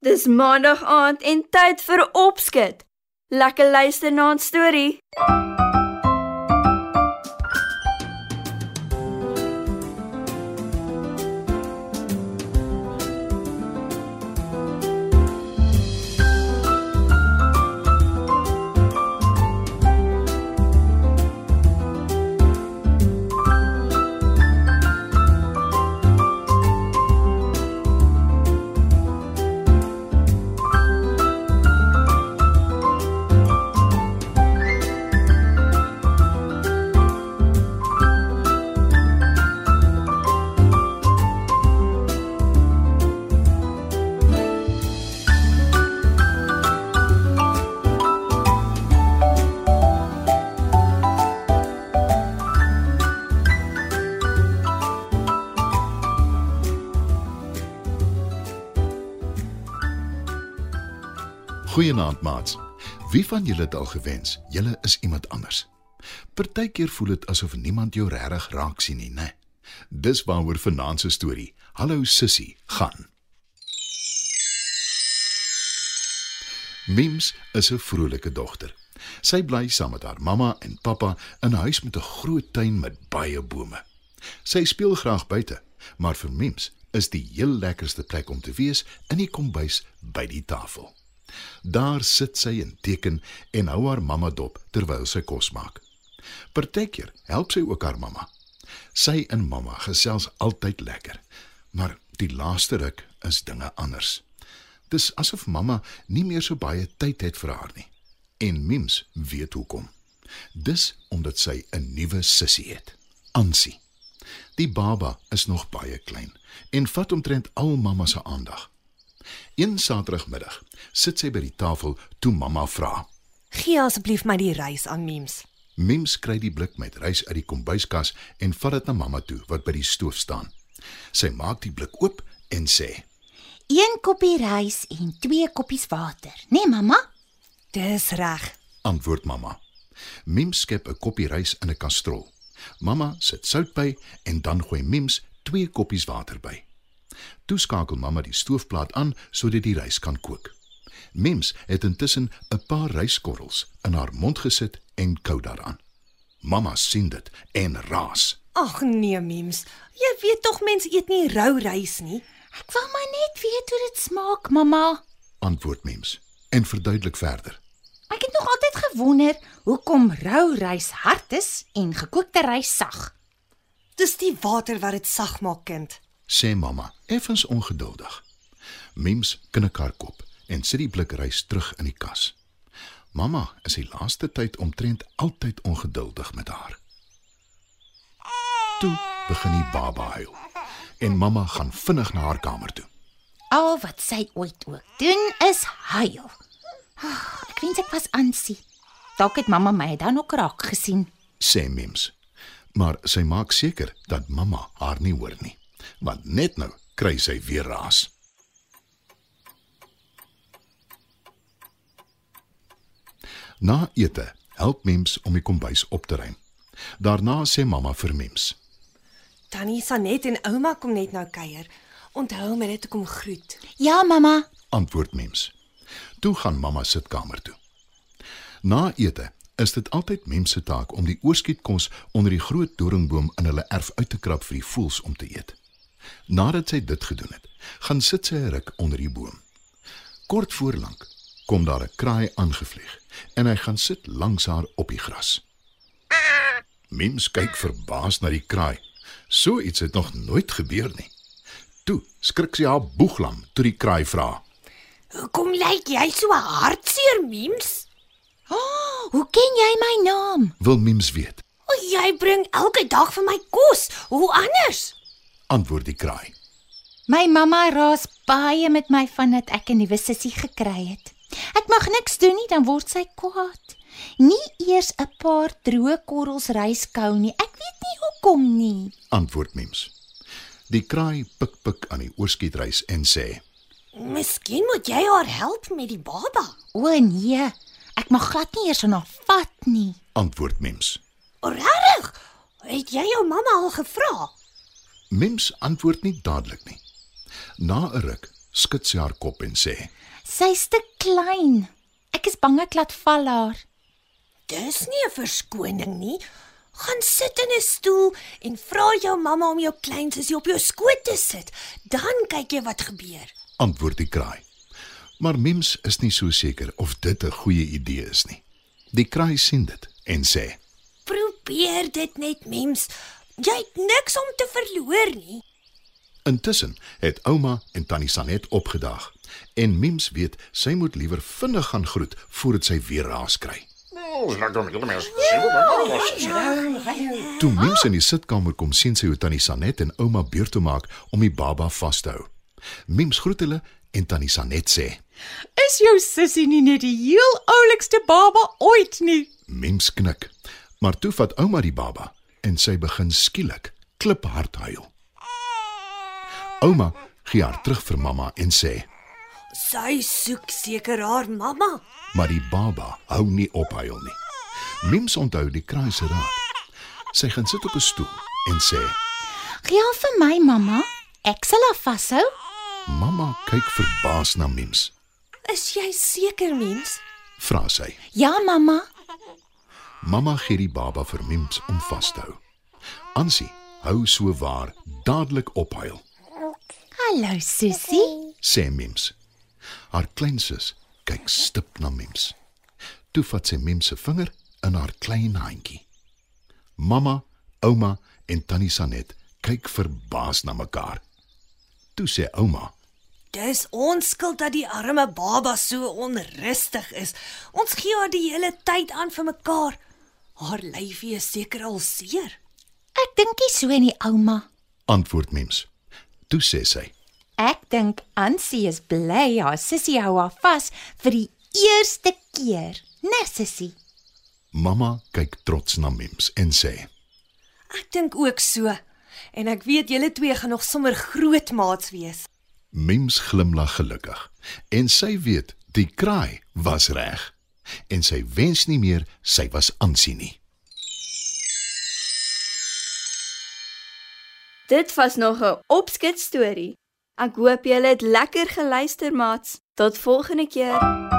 Dis maandag aand en tyd vir opskud. Lekker luister na 'n storie. Goeienaand maats. Wie van julle het al gewens julle is iemand anders? Partykeer voel dit asof niemand jou regtig raak sien nie, né? Dis waaroor vanaand se storie, Hallo Sissie, gaan. Mims is 'n vrolike dogter. Sy bly saam met haar mamma en pappa in 'n huis met 'n groot tuin met baie bome. Sy speel graag buite, maar vir Mims is die heel lekkerste plek om te wees in die kombuis by die tafel. Daar sit sy en teken en hou haar mamma dop terwyl sy kos maak. Partykeer help sy ook haar mamma. Sy en mamma gesels altyd lekker, maar die laaste ruk is dinge anders. Dis asof mamma nie meer so baie tyd het vir haar nie. En Mims weet hoekom. Dis omdat sy 'n nuwe sussie het, Ansie. Die baba is nog baie klein en vat omtrent al mamma se aandag. Een Saterdagmiddag sit sy by die tafel toe mamma vra. Gee asseblief my die rys aan Mems. Mims kry die blik met rys uit die kombuiskas en vat dit na mamma toe wat by die stoof staan. Sy maak die blik oop en sê: Een koppie rys en twee koppies water, né, nee, mamma? Dis reg. Antwoord mamma. Mims skep 'n koppie rys in 'n kastrol. Mamma sit sout by en dan gooi Mims twee koppies water by. Toe skakel mamma die stoofplaat aan sodat die rys kan kook. Mims het intussen 'n paar ryskorrels in haar mond gesit en kou daaraan. Mamma sien dit en raas. Ag nee, Mems. Jy weet tog mense eet nie rou rys nie. Ek wou maar net weet hoe dit smaak, mamma. Antwoord Mims en verduidelik verder. Ek het nog altyd gewonder hoekom rou rys hard is en gekookte rys sag. Dis die water wat dit sag maak, kind. Sê mamma, effens ongeduldig. Mims knik haar kop en sit die blik rys terug in die kas. Mamma is die laaste tyd omtrent altyd ongeduldig met haar. Toe begin die baba huil en mamma gaan vinnig na haar kamer toe. Al wat sy ooit ook doen is huil. Oh, ek wens ek was aansie. Dalk het mamma my dan ook raak gesien. Sê Mims. Maar sy maak seker dat mamma haar nie hoor nie, want net nou kry sy weer raas. Na ete help Mims om die kombuis op te ruim. Daarna sê mamma vir Mims: Tannie Sanet en ouma kom net nou kuier. Onthou my net te kom groet. Ja, mamma. Antwoord Mims. Toe gaan mamma sitkamer toe. Na ete is dit altyd Mims se taak om die oorskietkos onder die groot doringboom in hulle erf uit te krap vir die voëls om te eet. Nadat sy dit gedoen het, gaan sit sy 'n ruk onder die boom. Kort voor lank kom daar 'n kraai aangevlieg en hy gaan sit langs haar op die gras. Mims kyk verbaas na die kraai. So iets het nog nooit gebeur nie. Toe skrik sy haar boeglam toe die kraai vra: Hoekom lyk jy so hartseer, Mims? Oh, hoe ken jy my naam? "Wil Mims weet?" O, jy bring elke dag vir my kos. Hoe anders? Antwoord die kraai. My mamma raas baie met my vandat ek 'n nuwe sussie gekry het. Ek mag niks doen nie, dan word sy kwaad. Nie eers 'n paar droë korrels rys kou nie. Ek weet nie hoekom nie. Antwoord Mims. Die kraai pik pik aan die oorskietrys en sê: Miskien moet jy haar help met die baba. O nee, ek mag glad nie eers aan haar vat nie. "Antwoord Mims." Regtig? Het jy jou mamma al gevra? Mims antwoord nie dadelik nie. Na 'n ruk skud sy haar kop en sê: Sy's te klein. Ek is bang ek laat val haar. Dis nie 'n verskoning nie. Gaan sit in 'n stoel en vra jou mamma om jou klein sussie op jou skoot te sit. Dan kyk jy wat gebeur. antwoord die kraai. Maar Mims is nie so seker of dit 'n goeie idee is nie. Die kraai sien dit en sê: Probeer dit net, mems. Jy het niks om te verloor nie. Intussen het ouma en tannie Sanet opgedaag en Mims weet sy moet liewer vinnig gaan groet voordat sy weer raas kry. Toe Mims in die sitkamer kom sien sy hoe tannie Sanet en ouma beurt toe maak om die baba vas te hou. Mims groet hulle en tannie Sanet sê: Is jou sussie nie net die heel oulikste baba ooit nie? Mims knik. Maar toe vat ouma die baba en sy begin skielik kliphard huil. Ouma gee haar terug vir mamma en sê: Sy soek seker haar mamma. "Maar die baba hou nie op huil nie." Mims onthou die kraai se raad. Sy gaan sit op 'n stoel en sê: Gee haar vir my, mamma. Ek sal haar vashou. "Mamma kyk verbaas na Mims." Is jy seker, mems? Vra sy. Ja, mamma. Mamma gee die baba vir Mims om vas te hou. Ansie hou so waar dadelik ophuil, Hallo, sussie. sê Mims. Haar kleinsus kyk stip na Mims. Toe vat sy Mims se vinger in haar klein handjie. Mamma, ouma en tannie Sanet kyk verbaas na mekaar. Toe sê ouma: Dis ons skuld dat die arme baba so onrustig is. Ons gee haar die hele tyd aan vir mekaar. Haar lyfie is seker al seer. Ek dink nie so nie, ouma. Antwoord Mims. Toe sê sy: Ek dink Ansie is bly haar sussie hou haar vas vir die eerste keer. Né, sussie? Mamma kyk trots na Mims en sê: Ek dink ook so. En ek weet julle twee gaan nog sommer groot maats wees. Mims glimlag gelukkig en sy weet die kraai was reg en sy wens nie meer sy was aansien nie. Dit was nog 'n opskets storie. Ek hoop julle het lekker geluister, maats. Tot volgende keer.